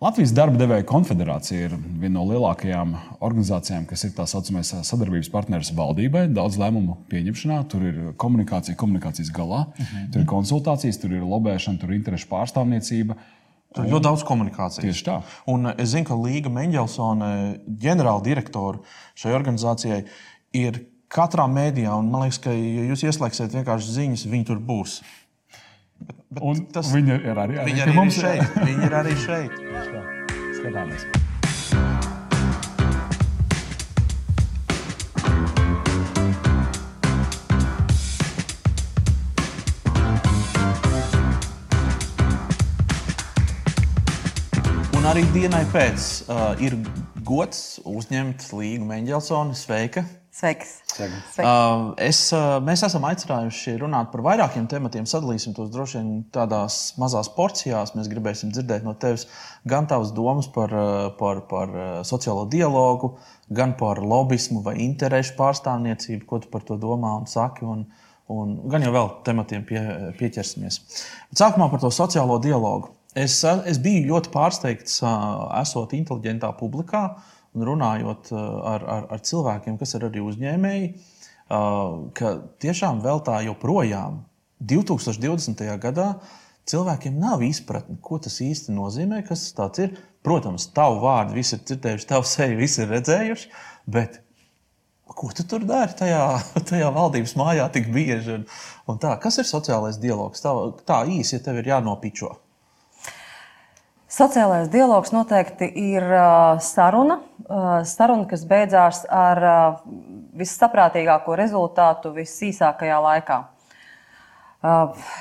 Latvijas darba devēja konfederācija ir viena no lielākajām organizācijām, kas ir tā saucamais sadarbības partneris valdībai, daudz lēmumu pieņemšanā. Tur ir komunikācija, komunikācijas galā, uh -huh. tur ir konsultācijas, tur ir lobēšana, tur ir interešu pārstāvniecība. Tur ir ļoti daudz komunikācijas. Tieši tā. Un es zinu, ka Līga Mendelsone, ģenerāla direktora šai organizācijai, ir katrā mēdījā. Man liekas, ka, ja jūs ieslēgsiet vienkārši ziņas, viņi tur būs. Bet, bet tas, viņi ir arī, arī, viņi arī, arī šeit. viņi ir arī šeit. Skatāmies. Un arī dienai pēc uh, ir gods uzņemt Līgu Mendelsoni. Sveika! Sveiks. Sveiks. Uh, es, uh, mēs esam aicinājuši runāt par vairākiem tematiem. Sadalīsim tos droši vien tādās mazās porcijās. Mēs gribēsim dzirdēt no tevis gan tavas domas par, uh, par, par uh, sociālo dialogu, gan par lobismu vai interešu pārstāvniecību, ko tu par to domā un saki. Un, un gan jau vēl tematiem pie, pieķersimies. Bet sākumā par to sociālo dialogu. Es, es biju ļoti pārsteigts, esot inteliģentā publikā, uh, un runājot uh, ar, ar, ar cilvēkiem, kas ir arī uzņēmēji, uh, ka tiešām vēl tā joprojām 2020. gadā cilvēkiem nav izpratne, ko tas īsti nozīmē, kas tas ir. Protams, tavu vārdu visi ir dzirdējuši, tavu seju visi ir redzējuši, bet ko tu tur dari tajā, tajā valdības mājā tik bieži? Un, un tā, kas ir sociālais dialogs? Tā, tā īsi, ja tev ir jānopičo. Sociālais dialogs noteikti ir uh, saruna, uh, saruna, kas beidzās ar uh, vissaprātīgāko rezultātu visīsākajā laikā.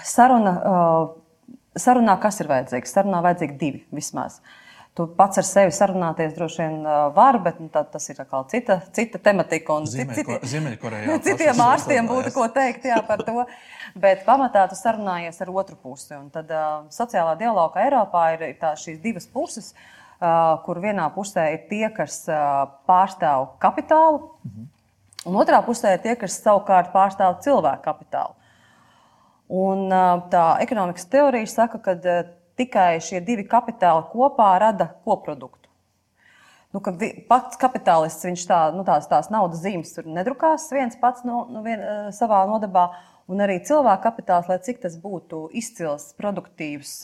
Saruna, sarunā kas ir vajadzīgs? Sarunā vajadzīgi divi vismaz. Tu pats ar sevi sarunāties droši vien var, bet nu, tā, tas ir cita, cita tematika. Ziemeļkorejā. Citiem ārstiem būtu ko teikt jā, par to. Bet pamatā tu sarunājies ar otru pusi. Un tad uh, sociālā dialoga Eiropā ir, tā, šīs divas puses, uh, kur vienā pusē ir tie, kas uh, pārstāv kapitālu, mhm. un otrā pusē ir tie, kas savukārt pārstāv cilvēku kapitālu. Un, tā ekonomikas teorija saka, ka tikai šie divi kapitāli kopā rada koproduktu. Nu, ka pats kapitālists, viņš tā, nu, tās, tās naudas zīmes tur nedrukās viens pats no, no vien, savā nodabā, un arī cilvēka kapitāls, lai cik tas būtu izcils, produktīvs,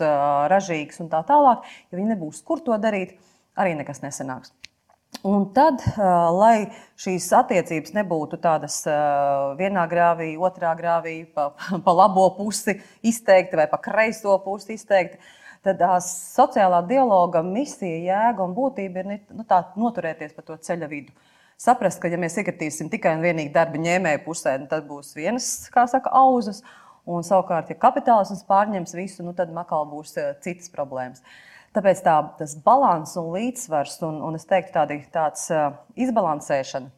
ražīgs un tā tālāk, ja viņi nebūs kur to darīt, arī nekas nesanāks. Un tad, lai šīs attiecības nebūtu tādas vienā grāvī, otrā grāvī, pa, pa labo pusi izteikti vai pa kreiso pusi izteikti, tad sociālā dialoga misija, jēga un būtība ir nu, tā, noturēties pa to ceļa vidu saprast, ka, ja mēs iekritīsim tikai un vienīgi darba ņēmēju pusē, nu, tad būs vienas, kā saka, auzas. Un savukārt, ja kapitālisms pārņems visu, nu, tad makal būs citas problēmas. Tāpēc tā, tas līdzsvars un līdzsvars, un, un es teiktu, tādi, tāds uh, izbalansēšana,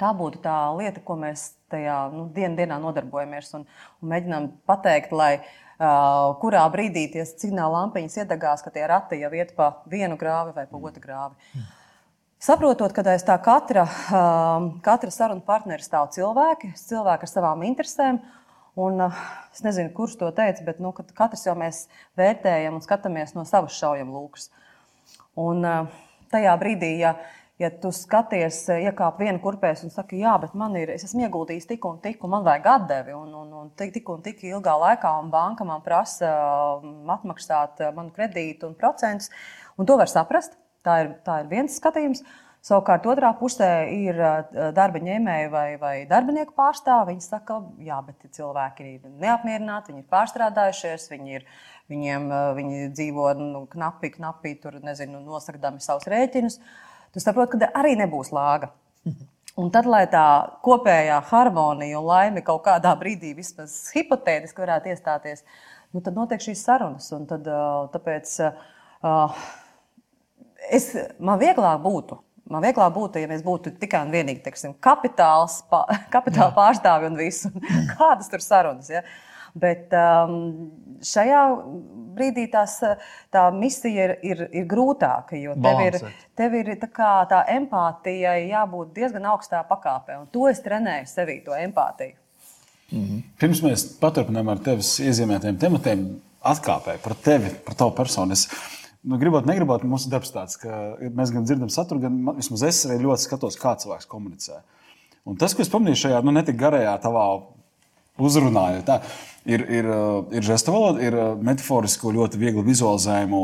tā būtu tā lieta, ko mēs tajā nu, dien, dienā nodarbojamies un, un mēģinām pateikt, lai uh, kurā brīdī tie signāla lampiņas iedegās, ka tie rati jau iet pa vienu grāvi vai pa otru grāvi. Mm. Saprotot, ka aiz tā katra, katra saruna partneri stāv cilvēki, cilvēki ar savām interesēm. Un, es nezinu, kurš to teica, bet nu, katrs jau mēs vērtējam un skatāmies no savas šaujam lūkas. Un tajā brīdī, ja, ja tu skaties, uh, iekāp vienu kurpēs un saki, jā, bet man ir, es esmu ieguldījis tik un tik, un man vajag atdevi, un, un, un tik, tik un tik ilgā laikā, un banka man prasa atmaksāt manu kredītu un procentus, un to var saprast. Tā ir, tā ir viens skatījums. Savukārt, otrā pusē ir darba ņēmēji vai, vai darbinieku pārstāvji. Viņi saka, bet cilvēki ir neapmierināti, viņi ir pārstrādājušies, viņi, ir, viņiem, viņi dzīvo nu, knapi, knapi tur, nezinu, nosakdami savus rēķinus. Tu saproti, ka arī nebūs lāga. Un tad, lai tā kopējā harmonija un laime kaut kādā brīdī vismaz hipotētiski varētu iestāties, nu, tad notiek šīs sarunas. Un tad, tāpēc, uh, es, man vieglāk būtu. Man vieglāk būtu, ja mēs būtu tikai un vienīgi teiksim, kapitāls, pā, kapitāla pārstāvi un viss. Kādas tur sarunas? Ja? Bet um, šajā brīdī tās, tā misija ir, ir, ir grūtāka, jo tev ir, tev ir tā, kā, tā empātija jābūt diezgan augstā pakāpē. Un to es trenēju sevī, to empātiju. Mm -hmm. Pirms mēs paturpinām ar tevis iezīmētiem tematiem, atkāpē par tevi, par tavu personu. Es Nu, gribot, negribot, mūsu darbs tāds, ka mēs gan dzirdam saturu, gan vismaz es arī ļoti skatos, kā cilvēks komunicē. Un tas, ko es pamanīju šajā nu, netik garajā tavā uzrunā, tā, ir, ir, ir žesta valoda, ir metaforisko, ļoti viegli vizualizējumu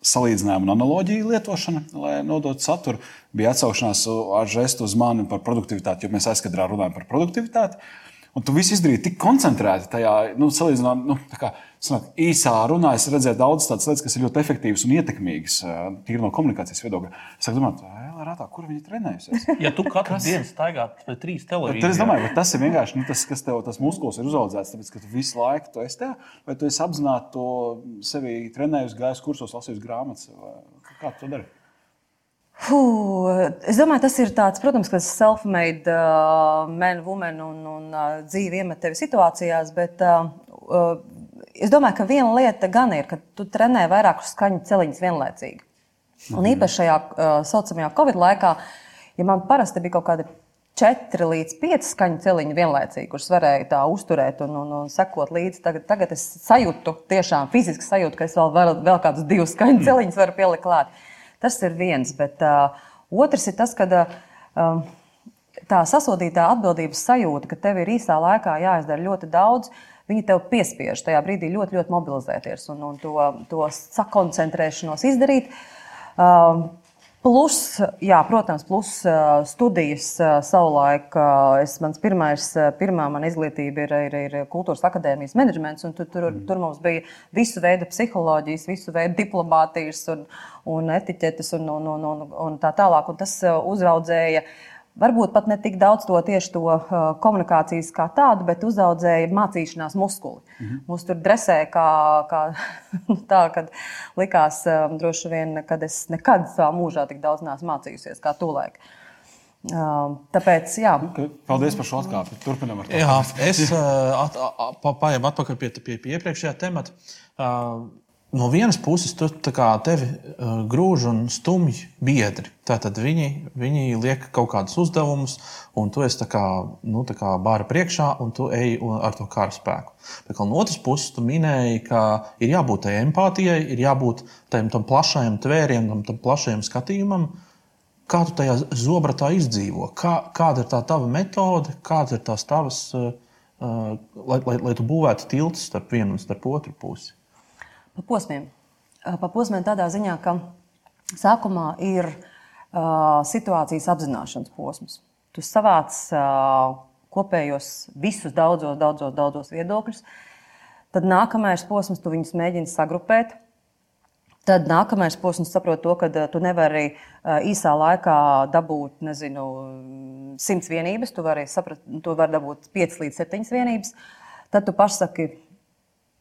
salīdzinājumu un analoģiju lietošana, lai nodotu saturu. Bija atsaukšanās ar žestu uz mani par produktivitāti, jo mēs aizkadrā runājam par produktivitāti. Un tu viss izdarīji tik koncentrēti tajā, nu, salīdzinām, nu, kā, sanāk, īsā runā. Es redzēju daudz tādas lietas, kas ir ļoti efektīvas un ietekmīgas, tīri no komunikācijas viedokļa. Es sāku domāt, Rātā, kur viņi trenējusies? Ja tu katru kas... dienu staigā pie trīs televīzijas, tad es domāju, ka tas ir vienkārši nu, tas, kas tev tas muskulis ir uzaugusies, tāpēc ka tu visu laiku to esi tajā, vai tu esi apzināti to sevi trenējusi, gājis kursos, lasījusi grāmatas. Kā tu to dari? Fuh, es domāju, tas ir tāds, protams, kas self-made uh, man, woman un, un uh, dzīve iemet tevi situācijās, bet uh, uh, es domāju, ka viena lieta gan ir, ka tu trenē vairākus skaņu celiņus vienlaicīgi. Un mhm. īpaši šajā uh, saucamajā Covid laikā, ja man parasti bija kaut kādi 4 līdz 5 skaņu celiņi vienlaicīgi, kurus varēja tā uzturēt un, un, un sekot līdzi. Tagad, tagad es sajūtu, tiešām fiziski sajūtu, ka es vēl, vēl, vēl kādus divus skaņu celiņus varu pielikt klāt. Tas ir viens. Bet uh, otrs ir tas, ka uh, tā sasodītā atbildības sajūta, ka tev ir īsā laikā jāizdara ļoti daudz. Viņi tev piespiež tajā brīdī ļoti, ļoti mobilizēties un, un to, to sakoncentrēšanos izdarīt. Uh, Plus, jā, protams, plus studijas savulaik. Es, mans pirmais, pirmā mana izglītība ir, ir, ir kultūras akadēmijas menedžments, un tur, tur, tur mums bija visu veidu psiholoģijas, visu veidu diplomātijas un, un etiķetes un, un, un, un, un tā tālāk. Un tas uzraudzēja uh, Varbūt pat ne tik daudz to tieši to uh, komunikācijas kā tādu, bet uzaudzēja mācīšanās muskuli. Mm -hmm. Mums tur dresēja kā, kā tā, kad likās um, droši vien, ka es nekad savā mūžā tik daudz neesmu mācījusies kā tūlēk. Uh, tāpēc, jā. Paldies par šo atkāpi. Turpinam ar to. Jā, es uh, at, at, paietu atpakaļ pie, pie, pie iepriekšējā temata. No vienas puses, tu tevi uh, grūž un stumj biedri. Tātad viņi, viņi liek kaut kādus uzdevumus, un tu esi kā, nu, kā bāra priekšā, un tu ej ar to kara spēku. Bet no otras puses, tu minēji, ka ir jābūt tai empātijai, ir jābūt tam, tam plašajam tvērienam, tam, tam plašajam skatījumam. Kā tu tajā zobratā izdzīvo? Kā, kāda ir tā tava metode, kādas ir tās tavas, uh, uh, lai, lai, lai tu būvētu tiltus starp vienu un starp otru pusi? Pa posmiem. Pa posmiem tādā ziņā, ka sākumā ir uh, situācijas apzināšanas posms. Tu savāc uh, kopējos visus daudzos, daudzos, daudzos viedokļus. Tad nākamais posms, tu viņus mēģini sagrupēt. Tad nākamais posms saprot to, ka tu nevari īsā laikā dabūt, nezinu, simts vienības, tu vari, saprat, tu vari dabūt 5 līdz 7 vienības. Tad tu pasaki,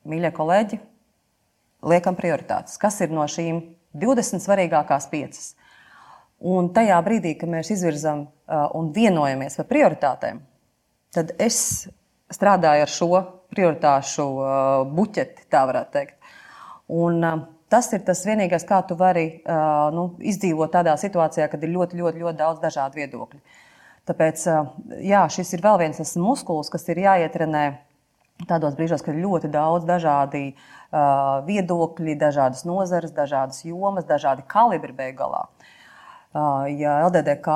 mīļie kolēģi, liekam prioritātes. Kas ir no šīm 20 svarīgākās piecas? Un tajā brīdī, kad mēs izvirzām un vienojamies par prioritātēm, tad es strādāju ar šo prioritāšu buķeti, tā varētu teikt. Un, Tas ir tas vienīgais, kā tu vari nu, izdzīvot tādā situācijā, kad ir ļoti, ļoti, ļoti daudz dažādu viedokļu. Tāpēc jā, šis ir vēl viens muskulis, kas ir jāietrenē tādos brīžos, kad ir ļoti daudz dažādu uh, viedokļi, dažādas nozares, dažādas jomas, dažādi kalibri beigās. Uh, ja LDDK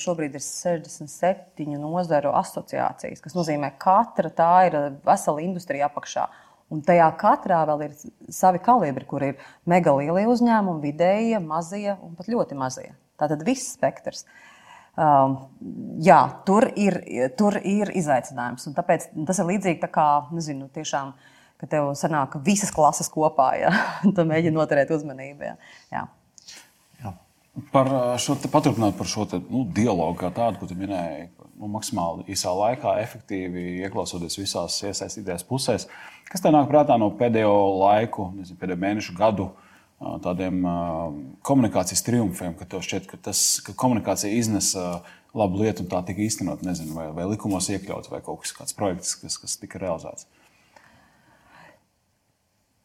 šobrīd ir 67 nozaru asociācijas, kas nozīmē, ka katra tā ir vesela industrija apakšā. Un tajā katrā vēl ir savi kalibri, kur ir mega lielie uzņēmumi, vidējie, mazie un pat ļoti mazie. Tātad viss spektrs. Um, jā, tur ir, tur ir izaicinājums. Tāpēc tas ir līdzīgi kā, nezinu, tiešām uh, ka tev sanāk visas klases kopā, ja tu mēģini noturēt uzmanību. Ja. Jā. Jā. Par šo paturpināt par šo te, nu, dialogu kā tādu, ko tu minēji, nu, maksimāli īsā laikā, efektīvi ieklausoties visās iesaistītajās pusēs. Kas tev nāk prātā no pēdējo laiku, nezinu, pēdējo mēnešu gadu? Tādiem komunikācijas triumfiem, ka tev šķiet, ka, tas, ka komunikācija iznesa labu lietu un tā tika īstenot, nezinu, vai, vai likumos iekļauts, vai kaut kas tāds projekts, kas, kas tika realizēts.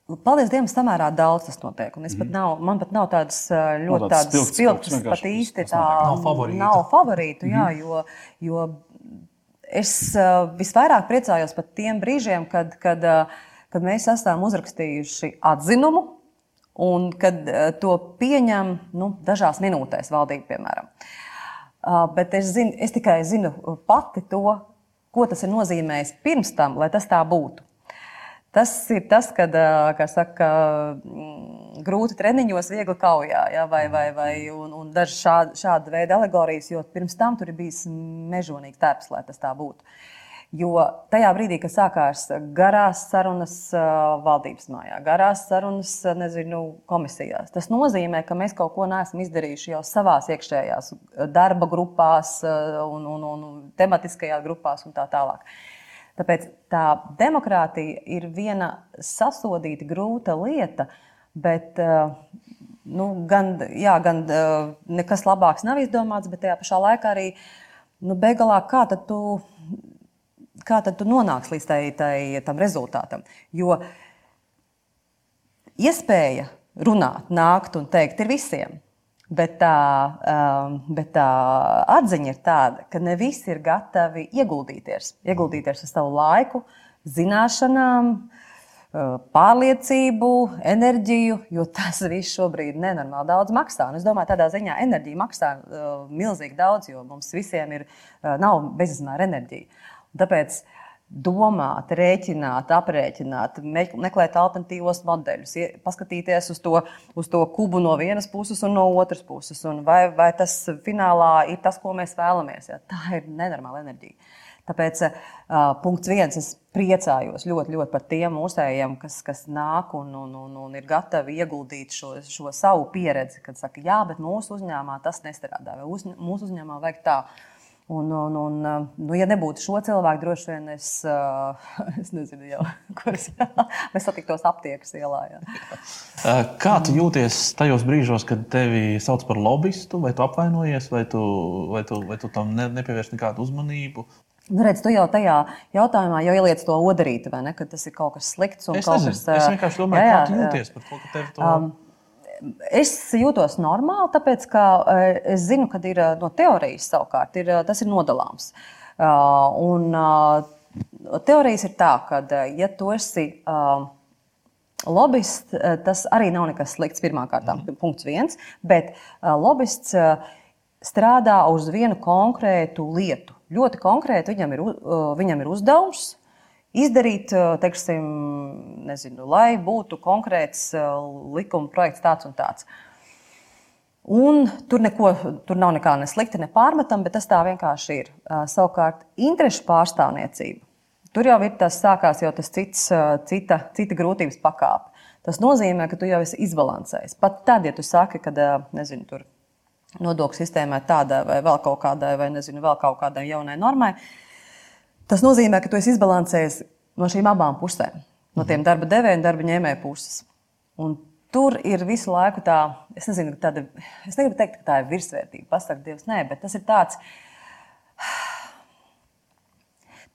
Paldies Dievam, samērā daudz tas notiek. Es pat mhm. nav, man pat nav tādas ļoti tādas spilgtas, pat īsti tā nav favorītu. Nav favorītu jā, mhm. jo, jo es visvairāk priecājos par tiem brīžiem, kad, kad, kad mēs esam uzrakstījuši atzinumu un kad to pieņem nu, dažās minūtēs valdība, piemēram. Bet es, zinu, es tikai zinu pati to, ko tas ir nozīmējis pirms tam, lai tas tā būtu. Tas ir tas, kad, kā saka, mm, grūti treniņos, viegli kaujā, ja, vai, vai, vai un, un daži šādi, šāda veida alegorijas, jo pirms tam tur ir bijis mežonīgi tēps, lai tas tā būtu. Jo tajā brīdī, kad sākās garās sarunas valdības mājā, garās sarunas nezinu, komisijās, tas nozīmē, ka mēs kaut ko neesam izdarījuši jau savā iekšējās darba grupās un, un, un tematiskajās grupās un tā tālāk. Tāpēc tā demokrātija ir viena sasodīta, grūta lieta, bet nu, gan, jā, gan nekas labāks nav izdomāts, bet tajā pašā laikā arī nu, beigās kā tad tu kā tad tu nonāksi līdz tai, tai, tam rezultātam? Jo iespēja runāt, nākt un teikt ir visiem. Bet tā, um, bet tā atziņa ir tāda, ka ne visi ir gatavi ieguldīties, ieguldīties ar savu laiku, zināšanām, uh, pārliecību, enerģiju, jo tas viss šobrīd nenormāli daudz maksā. Un es domāju, tādā ziņā enerģija maksā uh, milzīgi daudz, jo mums visiem ir, uh, nav bezizmēra enerģija. Tāpēc domāt, rēķināt, aprēķināt, meklēt alternatīvos modeļus, paskatīties uz to, uz to kubu no vienas puses un no otras puses. Vai, vai tas finālā ir tas, ko mēs vēlamies? Ja? Tā ir nenormāla enerģija. Tāpēc uh, punkts viens, es priecājos ļoti, ļoti par tiem mūsējiem, kas, kas nāk un, un, un, un ir gatavi ieguldīt šo, šo savu pieredzi, kad saka, jā, bet mūsu uzņēmumā tas nestrādā, vai uz, mūsu uzņēmumā vajag tā. Un, un, un, nu, ja nebūtu šo cilvēku, droši vien es, es nezinu, jau, kuras mēs satiktos aptiekas ielā. Jā. Kā tu jūties tajos brīžos, kad tevi sauc par lobbyistu, vai tu apvainojies, vai tu, vai tu, vai tu tam ne, nepievērš nekādu uzmanību? Nu, redz, tu jau tajā jautājumā jau ieliec to odarīti, vai ne? Ka tas ir kaut kas slikts. Es, nezinu, kas, es vienkārši domāju, jā, jā, kā tu jūties jā. par to, ka tev to. Um, Es jūtos normāli, tāpēc ka eh, es zinu, ka ir eh, no teorijas savukārt ir, eh, tas ir nodalāms. Un teorijas ir tā, ka, ja tu esi lobbyists, tas arī nav nekas slikts pirmkārt, mm. punkts viens, bet lobbyists strādā uz vienu konkrētu lietu. Ļoti konkrēti viņam ir, viņam ir uzdevums izdarīt, teiksim, nezinu, lai būtu konkrēts likuma projekts tāds un tāds. Un tur, neko, tur nav nekā ne slikta, ne pārmetama, bet tas tā vienkārši ir. Savukārt, interešu pārstāvniecība. Tur jau ir tas sākās jau tas cits, cita, cita grūtības pakāpe. Tas nozīmē, ka tu jau esi izbalansējis. Pat tad, ja tu saki, ka nezinu, tur nodokļu sistēmai tādai vai vēl kaut kādai, vai nezinu, vēl kaut kādai jaunai normai, uh, Tas nozīmē, ka tu esi izbalansējis no šīm abām pusēm. No tiem mhm. darba devēja un darba ņēmēja puses. Un tur ir visu laiku tā, es nezinu, tāda, es negribu teikt, ka tā ir virsvērtība. Pasaka, Dievs, nē, bet tas ir tāds.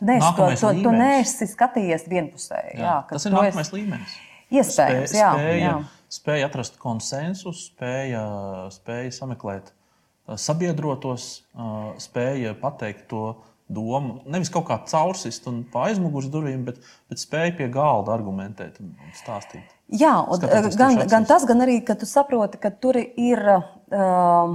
Tu neesi, to, to, tu neesi skatījies vienpusēji. Jā, jā, tas ir nākamais esi... līmenis. Iespējams, spēja, jā, spēja, jā. spēja atrast konsensus, spēja, spēja sameklēt sabiedrotos, spēja pateikt to domu. Nevis kaut kā caursist un pa aizmugures durvīm, bet, bet spēj pie galda argumentēt un, un stāstīt. Jā, un, gan, gan tas, gan arī, ka tu saproti, ka tur ir, uh,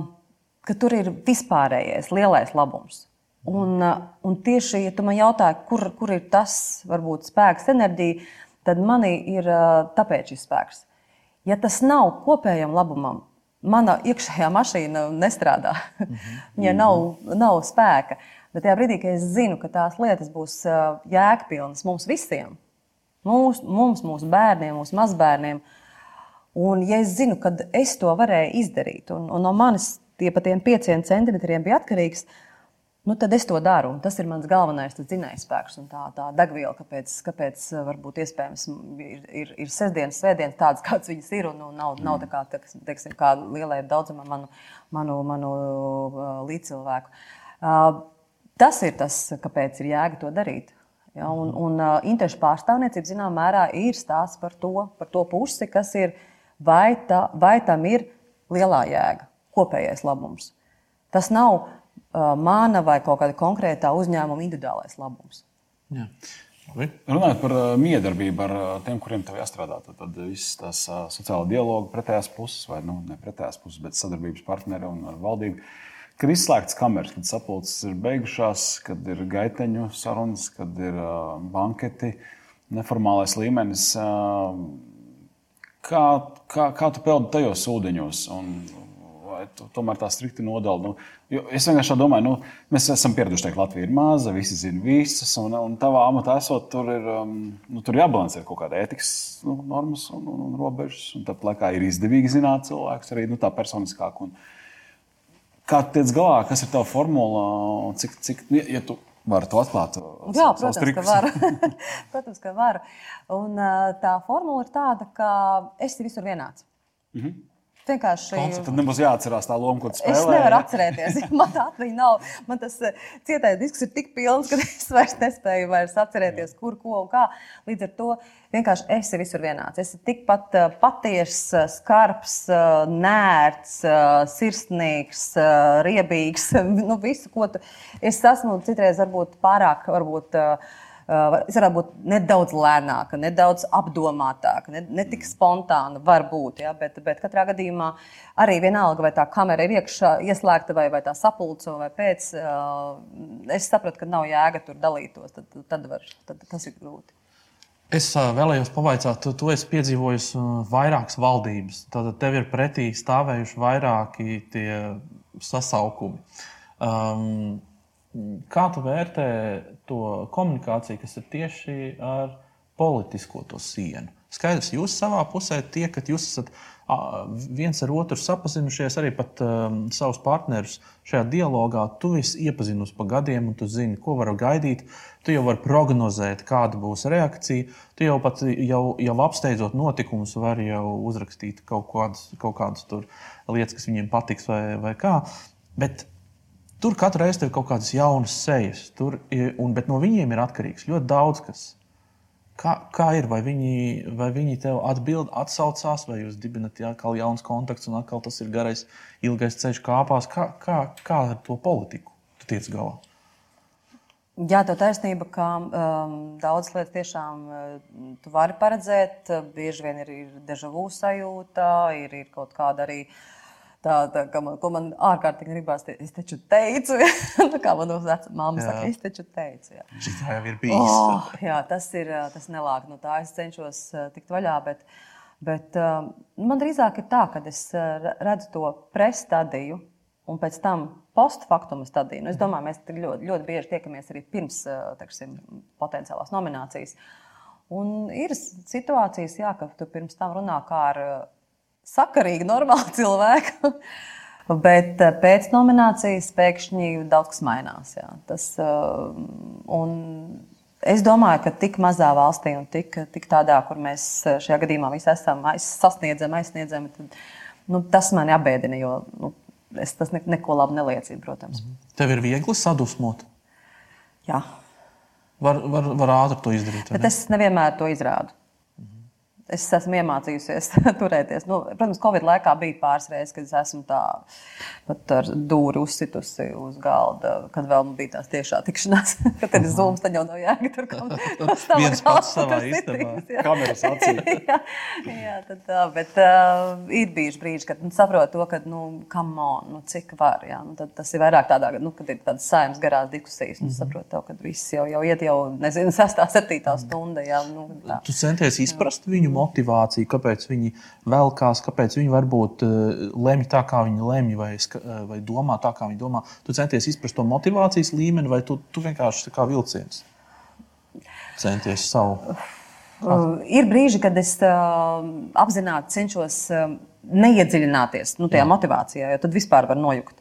ka tur ir vispārējais lielais labums. Un, uh, un tieši, ja tu man jautāji, kur, kur ir tas varbūt spēks, enerģija, tad manī ir uh, tāpēc šis spēks. Ja tas nav kopējam labumam, mana iekšējā mašīna nestrādā. Mm -hmm. Viņai nav, nav spēka. Bet tajā brīdī, kad es zinu, ka tās lietas būs jēgpilnas mums visiem, mums, mums mūsu bērniem, mūsu mazbērniem, un ja es zinu, ka es to varēju izdarīt, un, un no manis tie pa tiem pieciem centimetriem bija atkarīgs, nu, tad es to daru. Tas ir mans galvenais dzinējspēks un tā, tā degviela, kāpēc, kāpēc varbūt iespējams ir, ir, ir sestdienas, svētdienas tādas, kādas viņas ir. Un, un nav, nav tā kā, teiksim, kā lielai daudzumam manu, manu, manu līdzcilvēku. Uh, Tas ir tas, kāpēc ir jēga to darīt. Ja, un, un uh, interešu pārstāvniecība zināmā mērā ir stāsts par to, par to pusi, kas ir, vai, ta, vai tam ir lielā jēga, kopējais labums. Tas nav uh, mana vai kaut kāda konkrētā uzņēmuma individuālais labums. Jā. Runājot par uh, miedarbību ar uh, tiem, kuriem tev jāstrādā, tad, tad viss tas uh, sociāla dialoga pretējās puses, vai nu, ne pretējās puses, bet sadarbības partneri un ar valdību. Kad ir izslēgts kameras, kad sapulces ir beigušās, kad ir gaiteņu sarunas, kad ir uh, banketi, neformālais līmenis. Uh, kā, kā, kā tu peldi tajos ūdeņos? Un, tu tomēr tā strikti nodala. Nu, es vienkārši domāju, nu, mēs esam pieraduši teikt, Latvija ir maza, visi zina visas, un, un tavā amatā esot, tur ir, nu, tur jābalansē kaut kāda ētikas nu, normas un, un, un robežas. Un tāpat laikā ir izdevīgi zināt cilvēkus, arī nu, tā personiskāk. Un, kā tu tiec galā, kas ir tava formula un cik, cik ja tu vari to atklāt? Jā, protams, ka varu. protams, ka varu. Un, tā formula ir tāda, ka esi visur vienāds. Mm -hmm. Vienkārši. Tad nebūs jāatcerās tā loma, ko tu spēlē. Es nevaru atcerēties. Man tā atmiņa nav. Man tas eh, cietais disks ir tik pilns, ka es vairs nespēju vairs atcerēties, kur, ko un kā. Līdz ar to vienkārši esi visur vienāds. Esi tikpat eh, patiess, eh, skarbs, nērts, sirsnīgs, riebīgs. Nu, visu, ko tu. Es esmu citreiz varbūt pārāk. Varbūt, Uh, es varētu būt nedaudz lēnāka, nedaudz apdomātāka, ne, ne tik spontāna, varbūt. Ja, bet, bet katrā gadījumā arī vienalga, vai tā kamera ir iekšā, ieslēgta, vai, vai tā sapulce, vai pēc. Es sapratu, ka nav jēga tur dalītos. Tad, tad, var, tad tas ir grūti. Es vēlējos pavaicāt, tu, tu esi piedzīvojis vairākas valdības. Tad tev ir pretī stāvējuši vairāki sasaukumi. Um, Kā tu vērtē to komunikāciju, kas ir tieši ar politisko to sienu? Skaidrs, jūs savā pusē tiekat, jūs esat viens ar otru sapazinušies, arī pat um, savus partnerus šajā dialogā. Tu esi iepazinusi pa gadiem, un tu zini, ko var gaidīt. Tu jau vari prognozēt, kāda būs reakcija. Tu jau pat jau, jau apsteidzot notikumus, vari jau uzrakstīt kaut kādas, kaut kādas lietas, kas viņiem patiks vai, vai kā. Bet Tur katru reizi ir kaut kādas jaunas sejas, tur, un, bet no viņiem ir atkarīgs ļoti daudz kas. Kā, kā ir? Vai viņi, vai viņi tev atbild, atsaucās, vai jūs dibinat atkal jauns kontakts, un atkal tas ir garais, ilgais ceļš kāpās? Kā, kā, kā ar to politiku tu tiec galā? Jā, tā taisnība, ka um, daudzas lietas tiešām uh, tu vari paredzēt. Bieži vien ir, ir deja vu sajūta, ir, ir kaut kāda arī uh, Tā, tā, man, ko man ārkārtīgi gribās, te, es taču teicu, nu, kā man vecā māte saka, es taču teicu. Jā. Tā jau ir bijis. Oh, jā, tas ir tas nelāk. No tā es cenšos tikt vaļā. Bet, bet man drīzāk ir tā, ka es redzu to prestadiju un pēc tam postfaktumu stadiju. Nu, es domāju, mēs ļoti, ļoti bieži tiekamies arī pirms teksim, potenciālās nominācijas. Un ir situācijas, jā, ka tu pirms tam runā kā ar sakarīgi, normāli cilvēki. Bet eh, pēc nominācijas pēkšņi daudz kas mainās. Jā. Tas, eh, es domāju, ka tik mazā valstī un tik, tik tādā, kur mēs eh, šajā gadījumā visi esam, aiz, sasniedzam, aizsniedzam, tad, nu, tas man apbēdina. Jo nu, es tas ne, neko labu neliecinu, protams. Mhm. Tev ir viegli sadusmot. Jā. Var, var, var ātri to izdarīt. Bet ne? es nevienmēr to izrādu. Es esmu iemācījusies turēties. Nu, protams, Covid laikā bija pāris reizes, kad es esmu tā pat ar dūri uzsitusi uz galda, kad vēl bija tās tiešā tikšanās. kad ir zūms, tad jau nav jēga tur kaut kā viens pats savā istabā. Kameras acī. jā, jā, tad, tā, bet uh, ir bijuši brīži, kad nu, saprotu to, ka, nu, come on, nu, cik var, jā. Nu, tad tas ir vairāk tādā, nu, kad ir tādas saimnes garās diskusijas, un mm -hmm. saprotu to, ka viss jau, jau iet jau, nezinu, sestā, septītā stunda, jā. Nu, tā. Tu centies izprast jā. viņu motivāciju, kāpēc viņi velkās, kāpēc viņi varbūt uh, lemj tā, kā viņi lemj, vai, uh, vai domā tā, kā viņi domā. Tu centies izprast to motivācijas līmeni, vai tu, tu vienkārši kā vilciens centies savu. Uh, ir brīži, kad es uh, apzināti cenšos uh, neiedziļināties nu, tajā Jā. motivācijā, jo tad vispār var nojukt.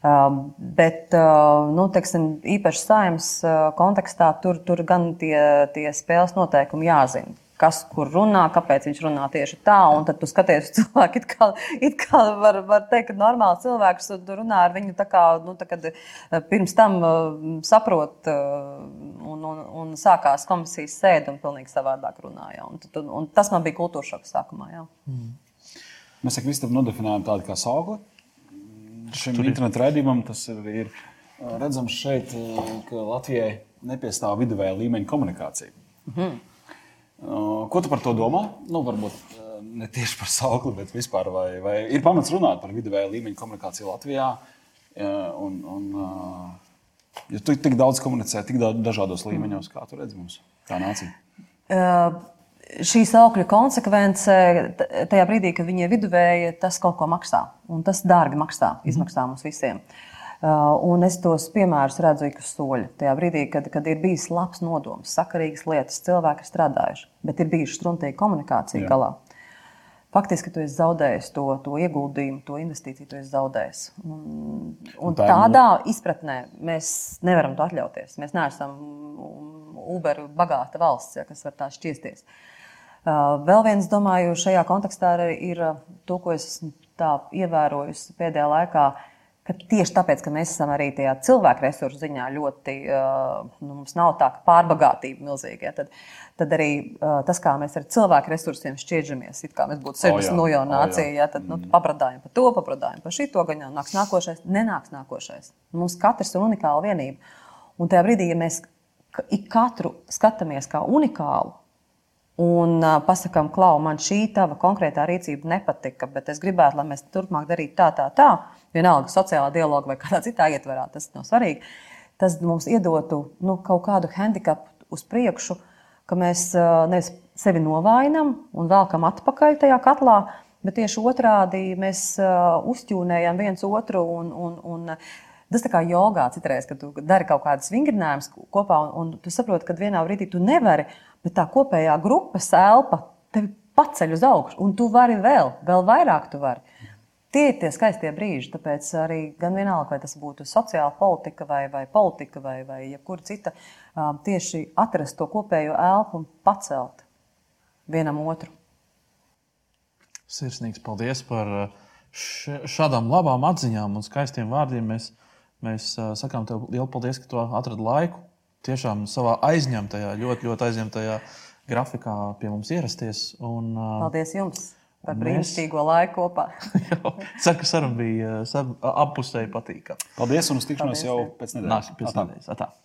Uh, bet, uh, nu, teiksim, īpaši saimnes uh, kontekstā, tur, tur gan tie, tie spēles noteikumi jāzina kas kur runā, kāpēc viņš runā tieši tā. Un tad tu skaties uz cilvēku, it kā, it kā var, var teikt, ka normāls cilvēks runā ar viņu tā kā, nu, tā, kad eh, pirms tam uh, saprot uh, un, un, un sākās komisijas sēde un pilnīgi savādāk runāja. Un, un, un tas man bija kultūra šoks sākumā. Jā. Mm. Mēs ar Kristapu nodefinējām tādu kā saugli. Šim internetu raidījumam tas ir, ir redzams šeit, ka Latvijai nepiestāv viduvēja līmeņa komunikācija. Mhm. Ko tu par to domā? Nu, varbūt ne tieši par saukli, bet vispār. Vai, vai ir pamats runāt par viduvēju līmeņu komunikāciju Latvijā? Un, un, ja tu tik daudz komunicē, tik daudz dažādos līmeņos, kā tu redzi mums, kā nācija? Uh, šī saukļa konsekvence, tajā brīdī, kad viņi ir viduvēji, tas kaut ko maksā. Un tas dārgi maksā, izmaksā mums visiem. Uh, Uh, un es tos piemērus redzu ik uz soļa. Tajā brīdī, kad, kad ir bijis labs nodoms, sakarīgas lietas, cilvēki ir strādājuši, bet ir bijuši struntīga komunikācija Jā. galā. Faktiski tu esi zaudējis to, to ieguldījumu, to investīciju, tu esi zaudējis. Un, un tā tādā izpratnē mēs nevaram to atļauties. Mēs neesam Uber bagāta valsts, ja, kas var tā šķiesties. Uh, vēl viens, domāju, šajā kontekstā ir to, ko es esmu ievērojusi pēdējā laikā ka tieši tāpēc, ka mēs esam arī tajā cilvēku resursu ziņā ļoti, nu, mums nav tā pārbagātība milzīga, ja, tad, tad arī tas, kā mēs ar cilvēku resursiem šķiežamies, it kā mēs būtu 70 oh, miljonu nācija, ja, tad nu, mm. papradājam par to, papradājam par šito, gan jau nāks nākošais, nenāks nākošais. Mums katrs ir unikāla vienība. Un tajā brīdī, ja mēs ik katru skatāmies kā unikālu, un uh, pasakām, klau, man šī tava konkrētā rīcība nepatika, bet es gribētu, lai mēs turpmāk darītu tā, tā, tā vienalga sociālā dialoga vai kādā citā ietverā, tas nav svarīgi. Tas mums iedotu nu, kaut kādu handikapu uz priekšu, ka mēs nevis sevi novājinam un velkam atpakaļ tajā katlā, bet tieši otrādi mēs uzķūnējam viens otru. Un, un, un, Tas kā jogā citreiz, kad tu dari kaut kādas vingrinājumus kopā, un, un tu saproti, ka vienā brīdī tu nevari, bet tā kopējā grupas elpa tevi paceļ uz augšu, un tu vari vēl, vēl vairāk tu vari. Tie ir tie skaistie brīži, tāpēc arī gan vienalga, vai tas būtu sociāla politika, vai, vai politika, vai, vai jebkura cita, tieši atrast to kopējo elpu un pacelt vienam otru. Sirsnīgs paldies par šādām labām atziņām un skaistiem vārdiem. Mēs, mēs sakām tev lielu paldies, ka tu atradi laiku tiešām savā aizņemtajā, ļoti, ļoti aizņemtajā grafikā pie mums ierasties. Un, paldies jums! Par brīnišķīgo laiku kopā. Ceru, ka saruna bija apusēji patīkama. Paldies un uz tikšanos jau pēc nedēļas. Nāks pēc nedēļas.